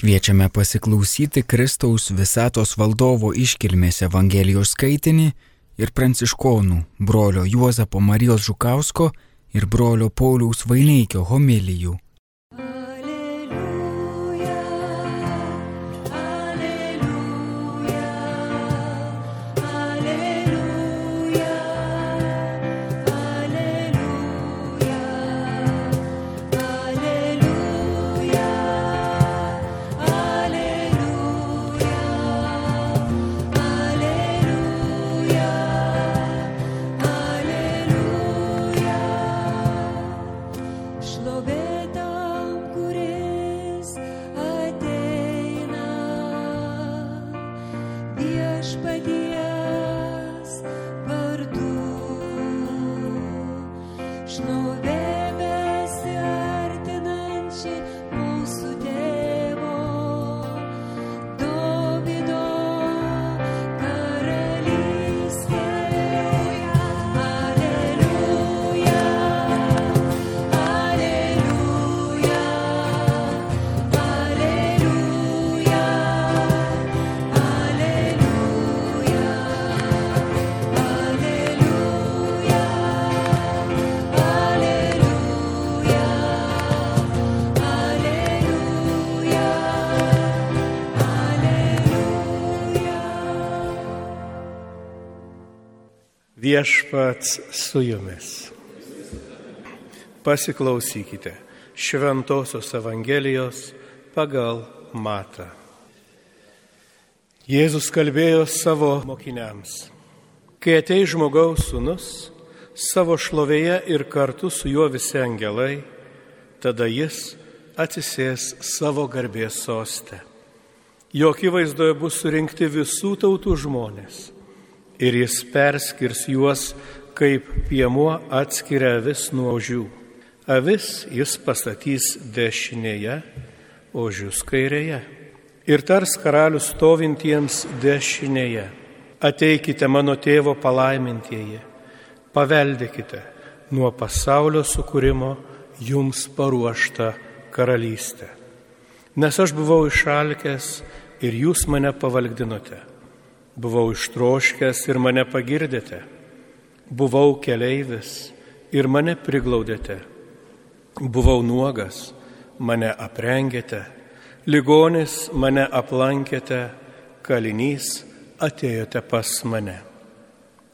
Kviečiame pasiklausyti Kristaus visatos valdovo iškilmės Evangelijos skaitinį ir pranciškonų brolio Juozapo Marijos Žukausko ir brolio Pauliaus Vaineikio homilijų. Viešpats su jumis. Pasiklausykite Šventojios Evangelijos pagal Matą. Jėzus kalbėjo savo mokiniams. Kai atei žmogaus sunus, savo šlovėje ir kartu su juo visi angelai, tada jis atsisės savo garbės sostę. Jo akivaizdoje bus surinkti visų tautų žmonės ir jis perskirs juos, kaip piemuo atskiria avis nuo ožių. Avis jis pastatys dešinėje, ožius kairėje. Ir tars karalius stovintiems dešinėje. Ateikite mano tėvo palaimintieji, paveldėkite nuo pasaulio sukūrimo jums paruoštą karalystę. Nes aš buvau išalkęs ir jūs mane pavalgdinote Buvau ištroškęs ir mane pagirdėte. Buvau keleivis ir mane priglaudėte. Buvau nuogas, mane aprengėte. Ligonis mane aplankėte, kalinys atėjote pas mane.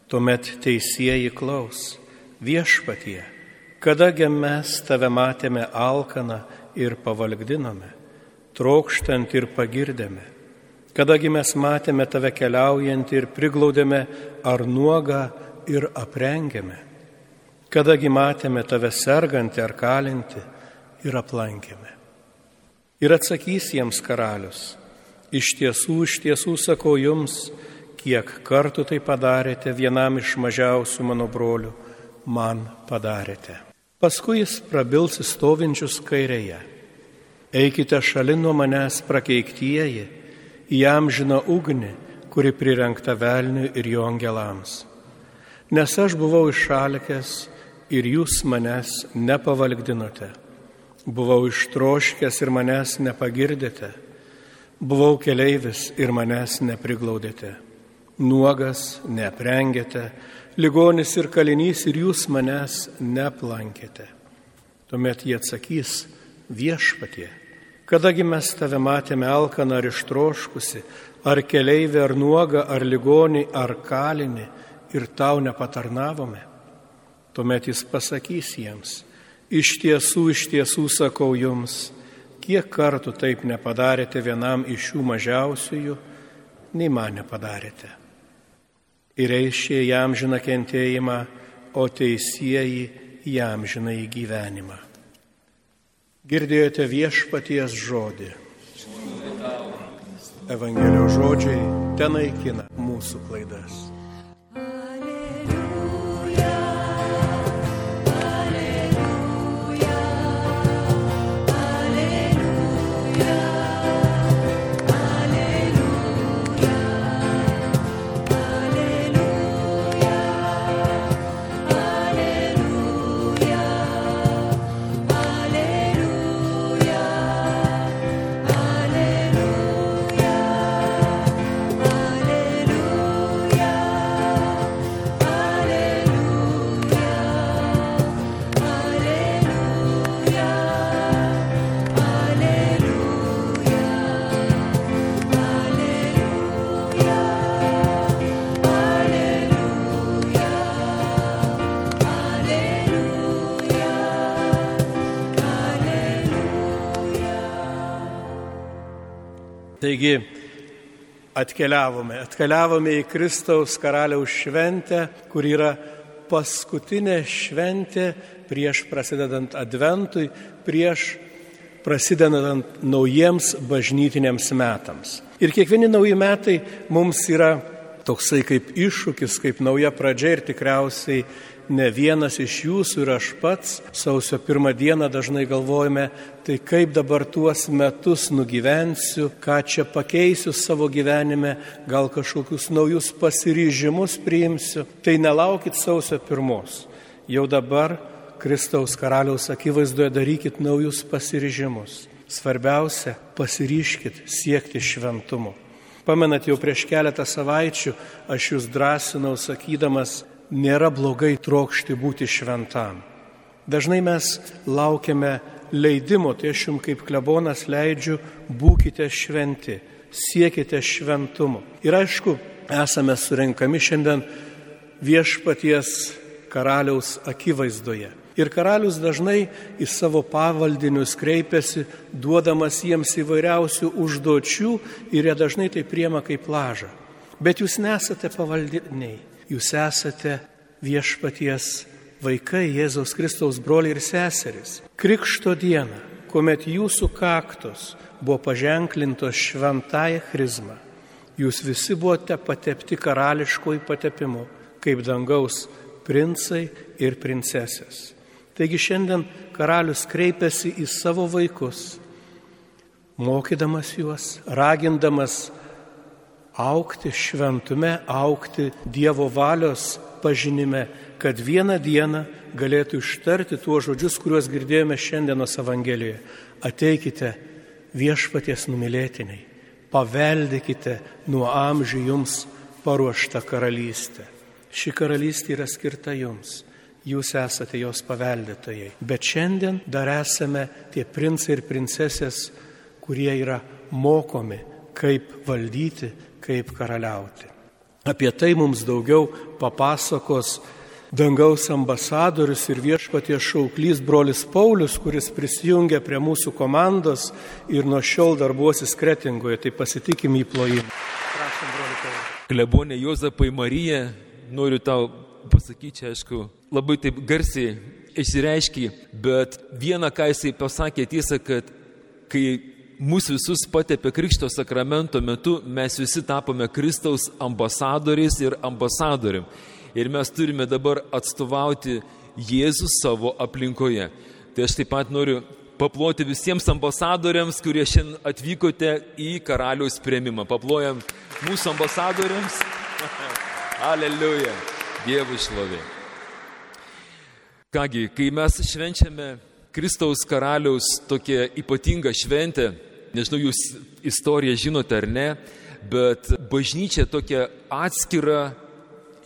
Tuomet teisėjai klaus, viešpatie, kadagi mes tave matėme alkaną ir pavalgdinome, trokštant ir pagirdėme Kadagi mes matėme tave keliaujant ir priglaudėme ar nuogą ir aprengėme. Kadagi matėme tave sergantį ar kalinti ir aplankėme. Ir atsakys jiems karalius, iš tiesų, iš tiesų sakau jums, kiek kartų tai padarėte vienam iš mažiausių mano brolių, man padarėte. Paskui jis prabils stovinčius kairėje. Eikite šalin nuo manęs prakeiktieji jam žino ugnį, kuri prirenkta velniui ir jo angelams. Nes aš buvau išalkęs ir jūs manęs nepavalgdinote. Buvau ištroškęs ir manęs nepagirdėte. Buvau keleivis ir manęs nepriglaudėte. Nuogas neprengėte, ligonis ir kalinys ir jūs manęs neplankėte. Tuomet jie atsakys viešpatie Kadagi mes tave matėme alkaną ar ištroškusi, ar keleivį, ar nuogą, ar ligonį, ar kalinį ir tau nepatarnavome? Tuomet jis pasakys jiems, iš tiesų, iš tiesų sakau jums, kiek kartų taip nepadarėte vienam iš šių mažiausiųjų, nei man nepadarėte. Ir eišė jam žina kentėjimą, o teisėjai jam žina į gyvenimą. Girdėjote viešpaties žodį. Evangelijos žodžiai tenaikina mūsų klaidas. Taigi atkeliavome, atkeliavome į Kristaus karaliaus šventę, kur yra paskutinė šventė prieš prasidedant adventui, prieš prasidedant naujiems bažnytiniams metams. Ir kiekvieni nauji metai mums yra toksai kaip iššūkis, kaip nauja pradžia ir tikriausiai ne vienas iš jūsų ir aš pats sausio pirmą dieną dažnai galvojame, tai kaip dabar tuos metus nugyvensiu, ką čia pakeisiu savo gyvenime, gal kažkokius naujus pasiryžimus priimsiu. Tai nelaukit sausio pirmos. Jau dabar Kristaus karaliaus akivaizdoje darykit naujus pasiryžimus. Svarbiausia, pasiryškit siekti šventumo. Pamenat, jau prieš keletą savaičių aš jūs drąsinau sakydamas, nėra blogai trokšti būti šventam. Dažnai mes laukiame leidimo, tai aš jums kaip klebonas leidžiu, būkite šventi, siekite šventumo. Ir aišku, esame surinkami šiandien viešpaties karaliaus akivaizdoje. Ir karalius dažnai į savo pavaldinius kreipiasi, duodamas jiems įvairiausių užduočių ir jie dažnai tai priema kaip lažą. Bet jūs nesate pavaldiniai jūs esate viešpaties vaikai, Jėzaus Kristaus broliai ir seserys. Krikšto dieną, kuomet jūsų kaktos buvo paženklintos šventąją chrizmą, jūs visi buvote patepti karališkojų patepimu, kaip dangaus princai ir princesės. Taigi šiandien karalius kreipiasi į savo vaikus, mokydamas juos, ragindamas aukti šventume, aukti Dievo valios pažinime, kad vieną dieną galėtų ištarti tuos žodžius, kuriuos girdėjome šiandienos Evangelijoje. Ateikite viešpaties numylėtiniai, paveldikite nuo amžių jums paruoštą karalystę. Ši karalystė yra skirta jums. Jūs esate jos paveldėtojai. Bet šiandien dar esame tie princai ir princesės, kurie yra mokomi, kaip valdyti kaip karaliauti. Apie tai mums daugiau papasakos dangaus ambasadorius ir viešpaties šauklys brolis Paulius, kuris prisijungia prie mūsų komandos ir nuo šiol darbuosis kretingoje, tai pasitikim į plojimą. Prašom, broli Paulius. Klebonė Jozapai Marija, noriu tau pasakyti, aišku, labai taip garsiai išsireiškiai, bet vieną, ką jisai pasakė, tiesa, kad kai mūsų visus patepė Krikšto sakramento metu, mes visi tapome Kristaus ambasadoriais ir ambasadoriam. Ir mes turime dabar atstovauti Jėzų savo aplinkoje. Tai aš taip pat noriu paploti visiems ambasadoriams, kurie šiandien atvykote į karaliaus prieimimą. Paplojam mūsų ambasadoriams. Aleliuja. Dievui šlovė. Kągi, kai mes švenčiame Kristaus karaliaus tokia ypatinga šventė, nežinau, jūs istoriją žinote ar ne, bet bažnyčia tokia atskira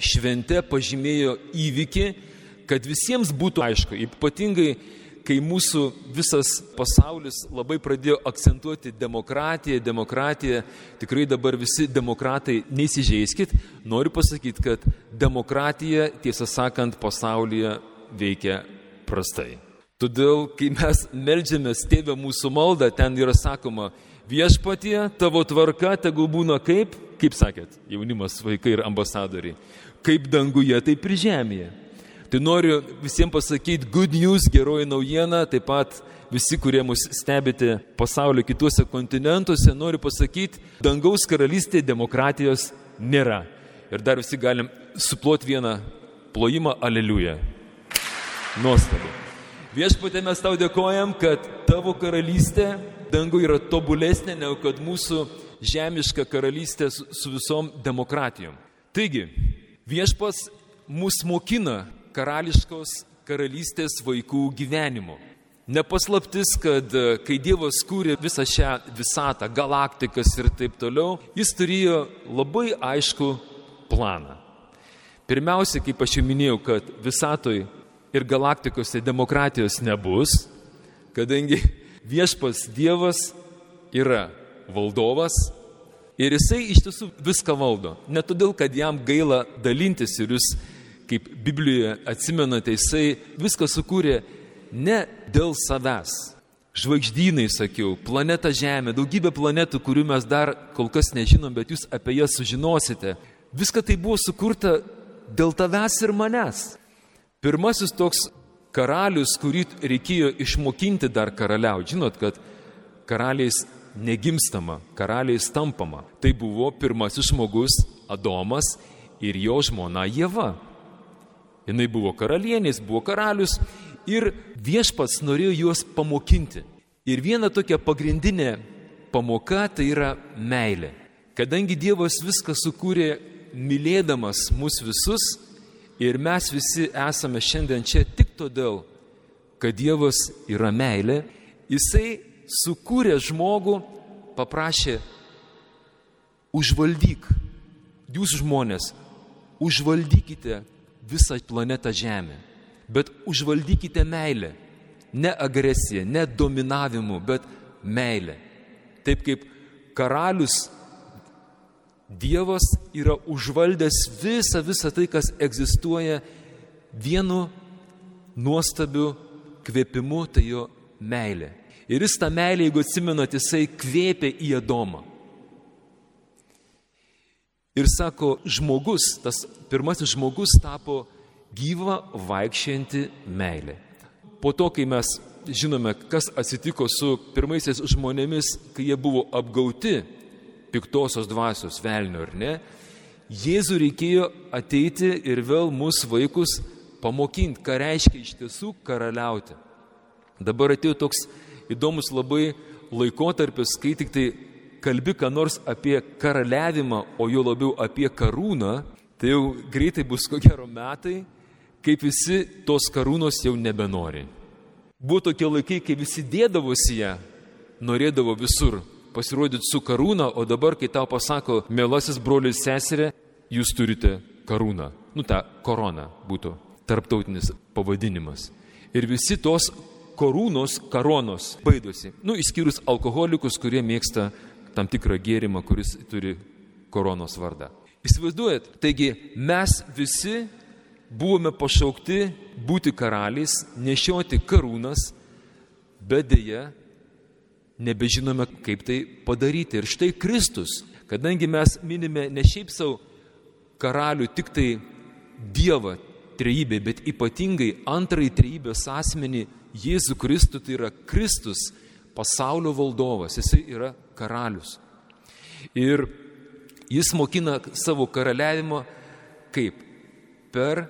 šventė pažymėjo įvykį, kad visiems būtų aišku, ypatingai kai mūsų visas pasaulis labai pradėjo akcentuoti demokratiją, demokratiją, tikrai dabar visi demokratai neįsižeiskit, noriu pasakyti, kad demokratija, tiesą sakant, pasaulyje veikia prastai. Todėl, kai mes melžiamės tėvę mūsų maldą, ten yra sakoma, viešpatie, tavo tvarka tegul būna kaip, kaip sakėt, jaunimas, vaikai ir ambasadoriai, kaip danguje, taip ir žemėje. Tai noriu visiems pasakyti good news, geroji naujiena, taip pat visi, kurie mus stebite pasaulio kituose kontinentuose, noriu pasakyti, dangaus karalystėje demokratijos nėra. Ir dar visi galim suploti vieną plojimą, aleliuja. Nuostabu. Viešpatė mes tau dėkojam, kad tavo karalystė dangu yra tobulesnė negu kad mūsų žemiška karalystė su, su visom demokratijom. Taigi, viešpas mus mokina karališkos karalystės vaikų gyvenimo. Nepaslaptis, kad e, kai Dievas kūrė visą šią visatą, galaktikas ir taip toliau, jis turėjo labai aišku planą. Pirmiausia, kaip aš jau minėjau, kad visatoj ir galaktikose demokratijos nebus, kadangi viešpas Dievas yra valdovas ir jisai iš tiesų viską valdo. Ne todėl, kad jam gaila dalintis ir jūs, kaip Biblijoje atsimenate, jisai viską sukūrė ne dėl savęs. žvaigždynai, sakiau, planeta Žemė, daugybė planetų, kurių mes dar kol kas nežinom, bet jūs apie jas sužinosite. Viską tai buvo sukurta dėl tavęs ir manęs. Pirmasis toks karalius, kurį reikėjo išmokinti dar karaliauti. Žinot, kad karaliais negimstama, karaliais tampama. Tai buvo pirmasis žmogus Adomas ir jo žmona Jėva. Jis buvo karalienės, buvo karalius ir viešpats norėjo juos pamokinti. Ir viena tokia pagrindinė pamoka tai yra meilė. Kadangi Dievas viską sukūrė mylėdamas mus visus ir mes visi esame šiandien čia tik todėl, kad Dievas yra meilė, Jisai sukūrė žmogų, paprašė užvaldyk, jūs žmonės, užvaldykite visą planetą Žemę, bet užvaldykite meilę. Ne agresiją, ne dominavimu, bet meilę. Taip kaip karalius Dievas yra užvaldęs visą, visą tai, kas egzistuoja vienu nuostabiu kvėpimu, tai jo meilė. Ir jis tą meilę, jeigu atsimenat, jisai kvėpė į Adomą. Ir sako, žmogus, tas pirmasis žmogus tapo gyva vaikščianti meilė. Po to, kai mes žinome, kas atsitiko su pirmaisiais žmonėmis, kai jie buvo apgauti piktosios dvasios velnio ar ne, Jėzų reikėjo ateiti ir vėl mūsų vaikus pamokinti, ką reiškia iš tiesų karaliauti. Dabar atėjo toks įdomus labai laikotarpis, kai tik tai kalbi ką nors apie karaliavimą, o jo labiau apie karūną, tai jau greitai bus ko gero metai, kaip visi tos karūnos jau nebenori. Buvo tokie laikai, kai visi dėdavosi ją, norėdavo visur pasirodyti su karūna, o dabar, kai tau pasako, mielasis brolis seserė, jūs turite karūną. Nu, ta korona būtų tarptautinis pavadinimas. Ir visi tos korūnos, karonos baidosi. Nu, išskyrus alkoholikus, kurie mėgsta tam tikrą gėrimą, kuris turi koronos vardą. Įsivaizduojat, taigi mes visi buvome pašaukti būti karaliais, nešioti karūnas, bet dėja nebežinome, kaip tai padaryti. Ir štai Kristus, kadangi mes minime ne šiaip savo karalių, tik tai Dievą trejybė, bet ypatingai antrąjį trejybės asmenį Jėzų Kristų, tai yra Kristus, pasaulio valdovas, jisai yra karalius. Ir jis mokina savo karaliavimą kaip? Per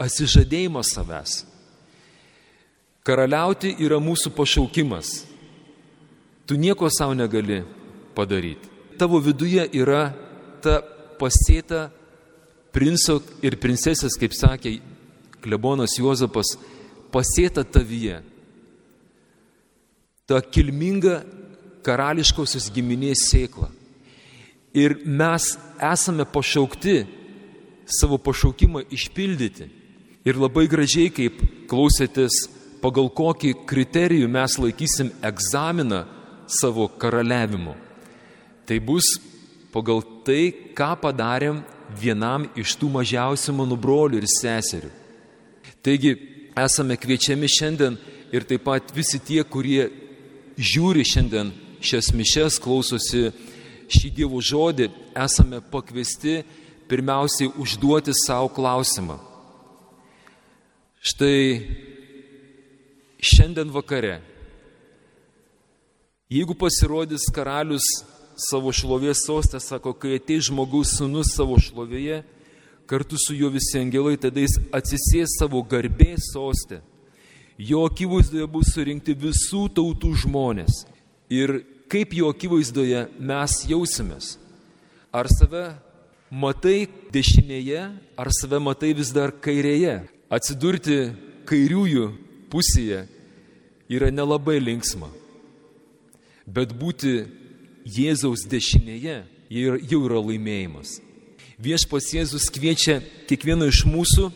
atsižadėjimą savęs. Karaliauti yra mūsų pašaukimas. Tu nieko savo negali padaryti. Tavo viduje yra ta pasėta princo ir princesės, kaip sakė klebonas Juozapas, pasėta tavyje. Ta kilminga karališkosios giminės sėkla. Ir mes esame pašaukti savo pašaukimą išpildyti. Ir labai gražiai, kaip klausėtės, pagal kokį kriterijų mes laikysim egzaminą savo karaliavimu. Tai bus pagal tai, ką padarėm vienam iš tų mažiausių mano brolių ir seserių. Taigi esame kviečiami šiandien ir taip pat visi tie, kurie žiūri šiandien šias mišes, klausosi šį Dievo žodį, esame pakviesti pirmiausiai užduoti savo klausimą. Štai šiandien vakare, jeigu pasirodys karalius savo šlovės sostę, sako, kai ateis žmogaus sunus savo šlovėje, kartu su juo visi angelai, tada jis atsisės savo garbės sostę. Jo akivaizdoje bus surinkti visų tautų žmonės ir kaip jo akivaizdoje mes jausimės. Ar save matai dešinėje, ar save matai vis dar kairėje. Atsidurti kairiųjų pusėje yra nelabai linksma. Bet būti Jėzaus dešinėje jau yra laimėjimas. Viešpas Jėzus kviečia kiekvieną iš mūsų,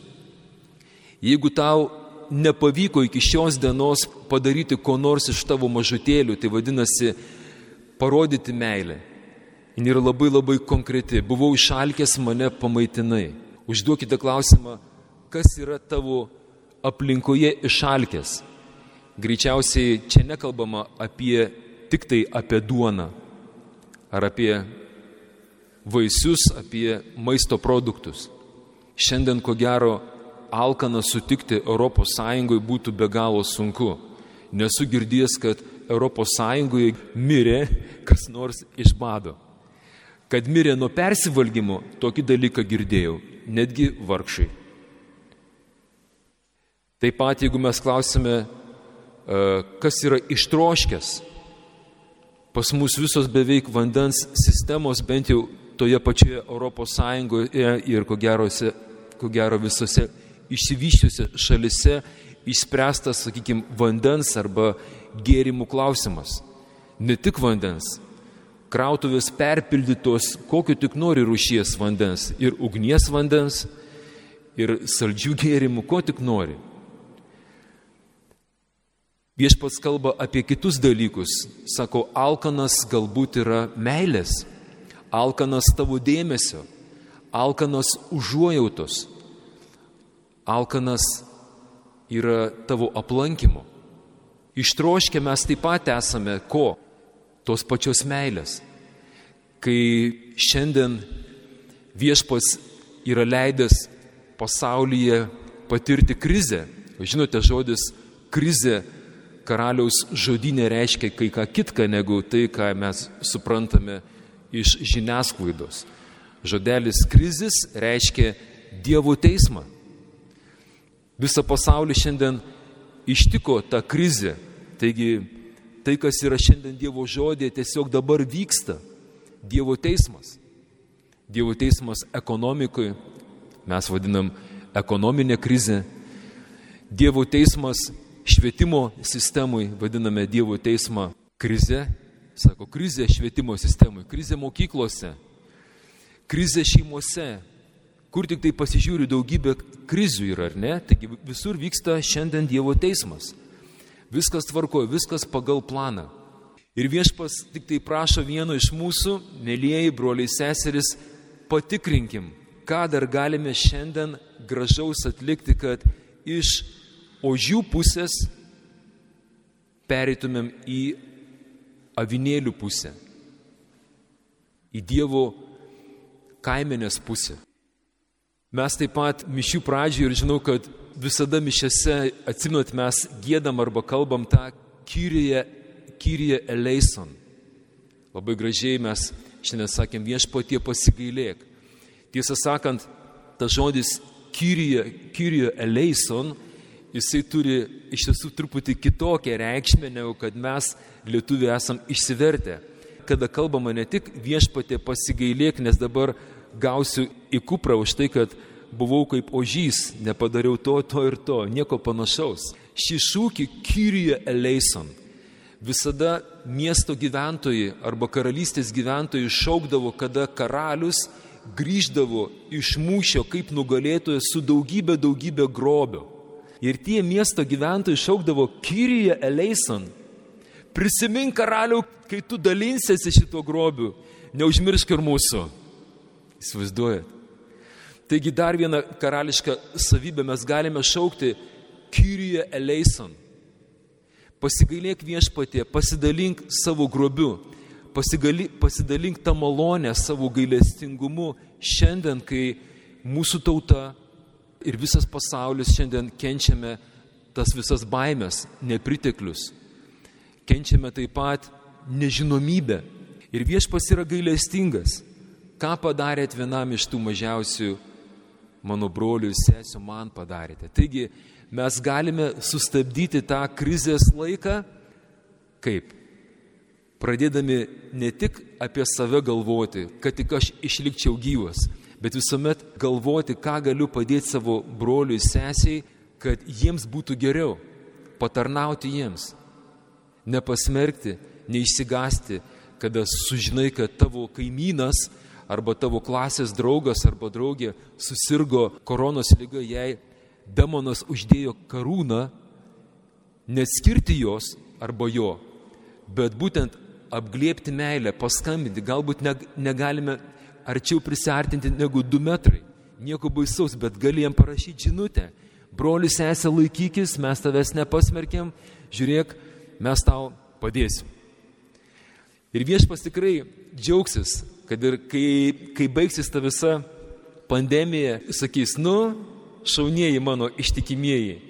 jeigu tau nepavyko iki šios dienos padaryti ko nors iš tavo mažutėlių, tai vadinasi parodyti meilę. Jis yra labai labai konkreti. Buvau išalkęs, mane pamaitinai. Užduokite klausimą, kas yra tavo aplinkoje išalkęs. Greičiausiai čia nekalbama apie tik tai apie duoną ar apie vaisius, apie maisto produktus. Šiandien, ko gero, alkaną sutikti ES būtų be galo sunku. Nesu girdėjęs, kad ES mirė kas nors iš bado. Kad mirė nuo persivalgymo, tokį dalyką girdėjau, netgi vargšai. Taip pat, jeigu mes klausime, e, kas yra ištroškęs, pas mus visos beveik vandens sistemos, bent jau toje pačioje Europos Sąjungoje ir ko, gerose, ko gero visose išsivyščiuose šalise išspręstas, sakykime, vandens arba gėrimų klausimas. Ne tik vandens. Krautuvės perpildytos kokio tik nori rušies vandens. Ir ugnies vandens, ir saldžių gėrimų, ko tik nori. Viešpats kalba apie kitus dalykus. Sako, alkanas galbūt yra meilės, alkanas tavo dėmesio, alkanas užuojautos, alkanas yra tavo aplankimo. Ištroškę mes taip pat esame ko? Tos pačios meilės. Kai šiandien viešpas yra leidęs pasaulyje patirti krizę, žinote, žodis krizė karaliaus žodinė reiškia kai ką kitką negu tai, ką mes suprantame iš žiniasklaidos. Žodelis krizis reiškia Dievo teismą. Visą pasaulį šiandien ištiko ta krizė. Taigi tai, kas yra šiandien Dievo žodė, tiesiog dabar vyksta. Dievo teismas. Dievo teismas ekonomikoje, mes vadinam ekonominė krizė. Dievo teismas švietimo sistemui, vadiname Dievo teismą krizė. Sako, krizė švietimo sistemui, krizė mokyklose, krizė šeimose, kur tik tai pasižiūri daugybė krizių yra, ar ne? Taigi visur vyksta šiandien Dievo teismas. Viskas tvarkoja, viskas pagal planą. Ir viešpas tik tai prašo vieno iš mūsų, mėlyjeji broliai seseris, patikrinkim, ką dar galime šiandien gražaus atlikti, kad iš ožių pusės pereitumėm į avinėlių pusę, į Dievo kaimenės pusę. Mes taip pat mišių pradžioje ir žinau, kad visada mišiose, atsimot, mes gėdam arba kalbam tą kyriją, kyriją eleison. Labai gražiai mes šiandien sakėm viešpatie pasigailėk. Tiesą sakant, tas žodis kyriją, kyriją eleison, jisai turi iš tiesų truputį kitokią reikšmę, negu kad mes lietuviai esam išsivertę. Kada kalbama ne tik viešpatė pasigailėk, nes dabar gausiu į kuprą už tai, kad buvau kaip ožys, nepadariau to, to ir to, nieko panašaus. Šį šūkį Kyrie eleison visada miesto gyventojai arba karalystės gyventojai šaukdavo, kada karalius grįždavo iš mūšio kaip nugalėtojas su daugybė, daugybė grobio. Ir tie miesto gyventojai šaukdavo Kyrie eleison. Prisimink karaliau, kai tu dalinsiesi šito grobiu, neužmiršk ir mūsų. Įsivaizduojat? Taigi dar vieną karališką savybę mes galime šaukti Kyrie eleison. Pasigailėk viešpatė, pasidalink savo grobiu, pasigali, pasidalink tą malonę savo gailestingumu šiandien, kai mūsų tauta ir visas pasaulis šiandien kenčiame tas visas baimės, nepriteklius. Kenčiame taip pat nežinomybę. Ir viešpas yra gailestingas ką padarėt vienam iš tų mažiausių mano brolių ir sesijų man padarėte. Taigi mes galime sustabdyti tą krizės laiką kaip? Pradėdami ne tik apie save galvoti, kad tik aš išlikčiau gyvas, bet visuomet galvoti, ką galiu padėti savo broliui sesiai, kad jiems būtų geriau, patarnauti jiems, nepasmerkti, neišsigasti, kada sužinai, kad tavo kaimynas arba tavo klasės draugas arba draugė susirgo koronos lyga, jai demonas uždėjo karūną, neskirti jos arba jo, bet būtent apglėpti meilę, paskambinti, galbūt negalime arčiau prisartinti negu du metrai. Nieko baisaus, bet gali jam parašyti žinutę, Brolis esė laikykis, mes tavęs nepasmerkėm, žiūrėk, mes tau padėsim. Ir viešpas tikrai džiaugsis, kad ir kai, kai baigsis ta visa pandemija, sakys, nu, šaunieji mano ištikimieji,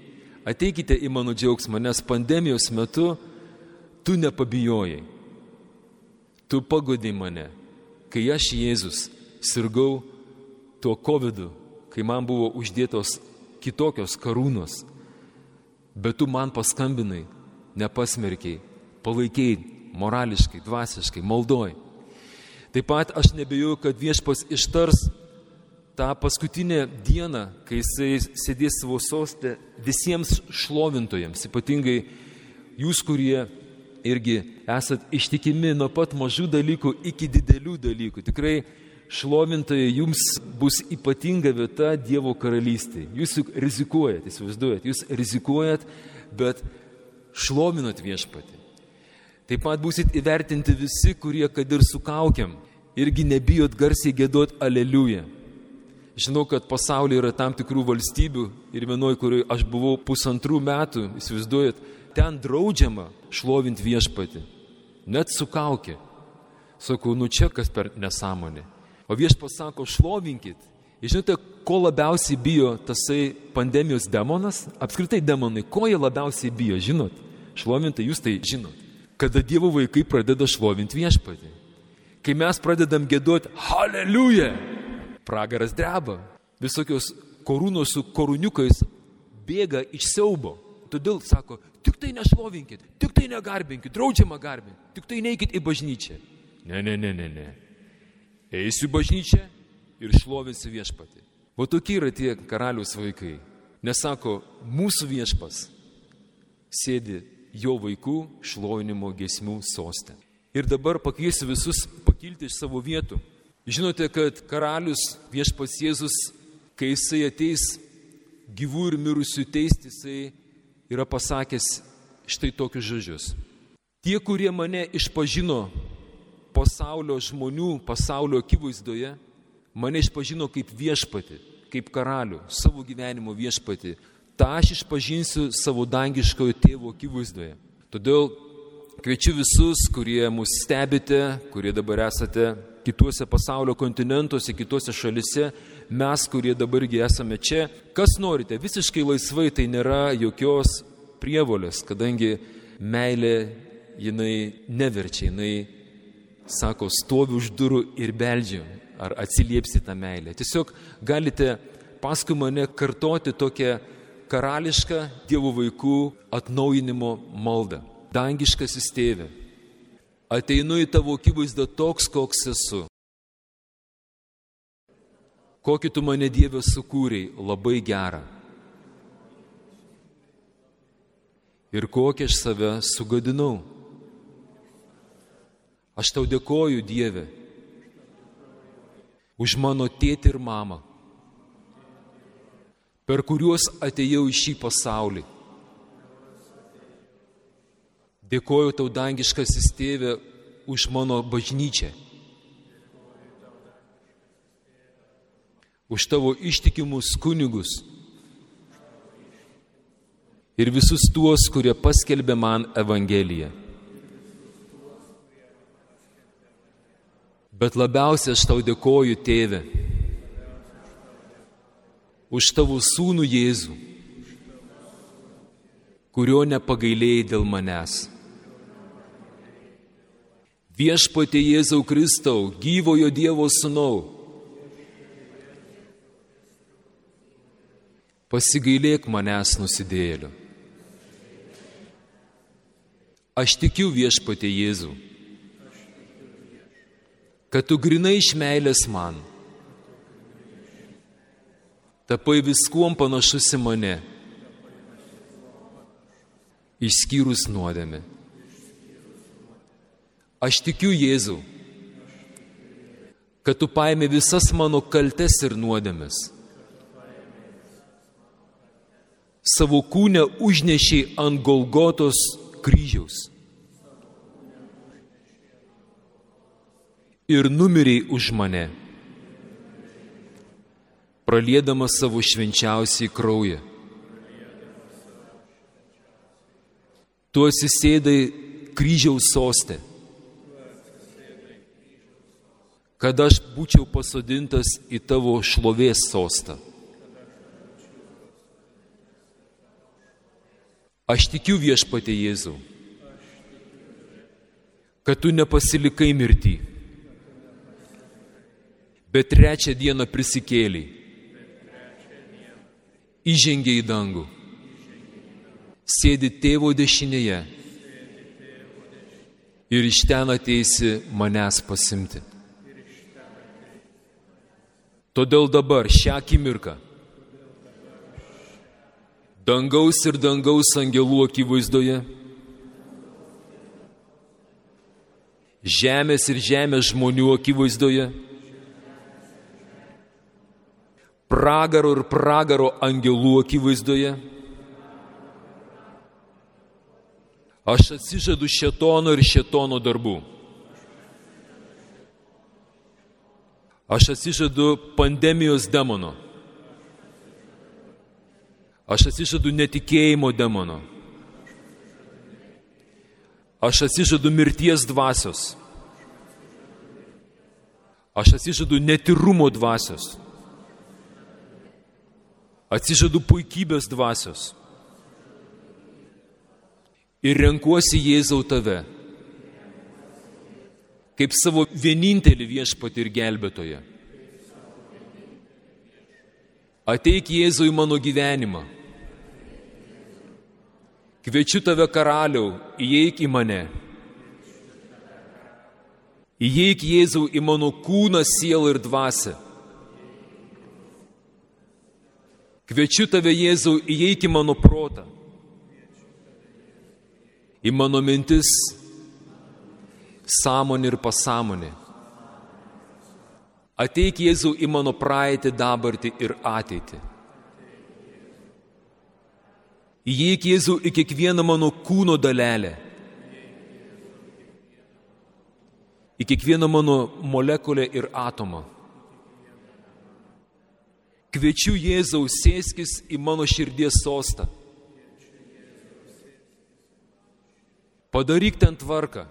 ateikite į mano džiaugsmą, nes pandemijos metu tu nepabijojai. Tu pagodai mane, kai aš Jėzus sirgau tuo COVID, kai man buvo uždėtos kitokios karūnos, bet tu man paskambinai, nepasmerkiai, palaikiai morališkai, dvasiškai, maldoj. Taip pat aš nebejoju, kad viešpas ištars tą paskutinę dieną, kai jisai sėdės savo sostę visiems šlovintojams, ypatingai jūs, kurie irgi esat ištikimi nuo pat mažų dalykų iki didelių dalykų. Tikrai šlovintojai jums bus ypatinga vieta Dievo karalystėje. Jūs juk rizikuojat, įsivaizduojat, jūs rizikuojat, bet šlovinat viešpatį. Taip pat busit įvertinti visi, kurie, kad ir su kaukiam, irgi nebijot garsiai gėduot aleliuja. Žinau, kad pasaulyje yra tam tikrų valstybių ir vienoj, kurioje aš buvau pusantrų metų, įsivaizduojat, ten draudžiama šlovinti viešpatį. Net su kaukė. Sakau, nu čia kas per nesąmonė. O viešpas sako, šlovinkit. Ir žinote, ko labiausiai bijo tasai pandemijos demonas? Apskritai demonai, ko jie labiausiai bijo, žinot? Šlovintai, jūs tai žinot. Kada Dievo vaikai pradeda šlovinti viešpatį. Kai mes pradedam gėduoti, haleliuja, pragaras dreba. Visokios korūnos su koruniukais bėga iš siaubo. Todėl sako, tik tai nešlovinkit, tik tai negarbinkit, draudžiama garbinti, tik tai neikit į bažnyčią. Ne, ne, ne, ne, ne eisiu bažnyčią ir šlovinsiu viešpatį. O tokie yra tie karalius vaikai. Nesako, mūsų viešpas sėdi jo vaikų šlovinimo gesmių sostė. Ir dabar pakviesiu visus pakilti iš savo vietų. Žinote, kad karalius viešpas Jėzus, kai jisai ateis gyvų ir mirusių teisti, jisai yra pasakęs štai tokius žodžius. Tie, kurie mane išpažino pasaulio žmonių, pasaulio akivaizdoje, mane išpažino kaip viešpati, kaip karalių, savo gyvenimo viešpati. Ta aš išpažinsiu savo dangiškojo tėvo akivaizdoje. Todėl kviečiu visus, kurie mus stebite, kurie dabar esate kituose pasaulio kontinentuose, kituose šalise, mes, kurie dabargi esame čia, kas norite, visiškai laisvai tai nėra jokios prievolės, kadangi meilė jinai neverčia, jinai sako, stoviu už durų ir beldžiu, ar atsiliepsi tą meilę. Tiesiog galite paskui mane kartoti tokią karališką Dievo vaikų atnaujinimo maldą. Dangiškas įstėvė. Ateinu į tavo akivaizdą toks, koks esu. Kokį tu mane Dieve sukūrei, labai gerą. Ir kokią aš save sugadinau. Aš tau dėkoju, Dieve, už mano tėtį ir mamą, per kuriuos atėjau į šį pasaulį. Dėkoju tau, dangiškasis tėvė, už mano bažnyčią, už tavo ištikimus kunigus ir visus tuos, kurie paskelbė man Evangeliją. Bet labiausiai aš tau dėkoju, tėve, už tavo sūnų Jėzų, kurio nepagailėjai dėl manęs. Viešpatė Jėzau Kristau, gyvojo Dievo sūnau, pasigailėk manęs nusidėliu. Aš tikiu viešpatė Jėzų kad tu grinai iš meilės man. Tapai viskuom panašus į mane, išskyrus nuodėmė. Aš tikiu Jėzų, kad tu paėmė visas mano kaltes ir nuodėmės. savo kūnę užnešiai ant Golgotos kryžiaus. Ir numiriai už mane, pralėdama savo švenčiausiai kraują. Tu atsisėdai kryžiaus sostė, kad aš būčiau pasodintas į tavo šlovės sostą. Aš tikiu viešpatė Jėzau, kad tu nepasilikai mirtį, bet trečią dieną prisikėliai, įžengė į dangų, sėdi tėvo dešinėje ir iš ten ateisi manęs pasimti. Todėl dabar šią akimirką dangaus ir dangaus angelų akivaizdoje, žemės ir žemės žmonių akivaizdoje, pragaro ir pragaro angelų akivaizdoje. Aš atsižadu šetono ir šetono darbų. Aš atsižadu pandemijos demono. Aš atsižadu netikėjimo demono. Aš atsižadu mirties dvasios. Aš atsižadu netirumo dvasios. Atsižadu puikybės dvasios. Ir renkuosi Jėzau tave kaip savo vienintelį viešpatį ir gelbėtoją. Ateik Jėzui mano gyvenimą. Kviečiu tave karaliau, įeik į mane. Įeik Jėzau į mano kūną, sielą ir dvasę. Kviečiu tave Jėzau, įeik į mano protą. Į mano mintis, sąmonį ir pasąmonį. Ateik Jėzau į mano praeitį, dabartį ir ateitį. Įeik Jėzau į kiekvieną mano kūno dalelę. Į kiekvieną mano molekulę ir atomą. Kviečiu Jėzau sėskis į mano širdies sostą. Padaryk ten tvarką.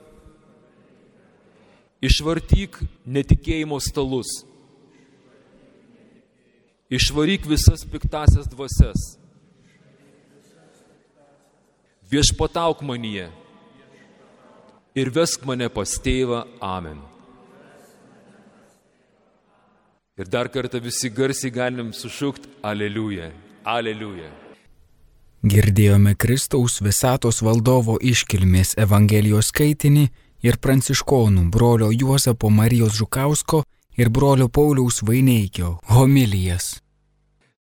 Išvartyk netikėjimo stalus. Išvaryk visas piktasias dvasias. Viešpatauk manyje ir vesk mane pas tėvą. Amen. Ir dar kartą visi garsiai galim sušūkti Aleliuja. Aleliuja. Girdėjome Kristaus visatos valdovo iškilmės Evangelijos skaitinį ir pranciškonų brolio Juozapo Marijos Žukausko ir brolio Pauliaus Vaineikio homilijas.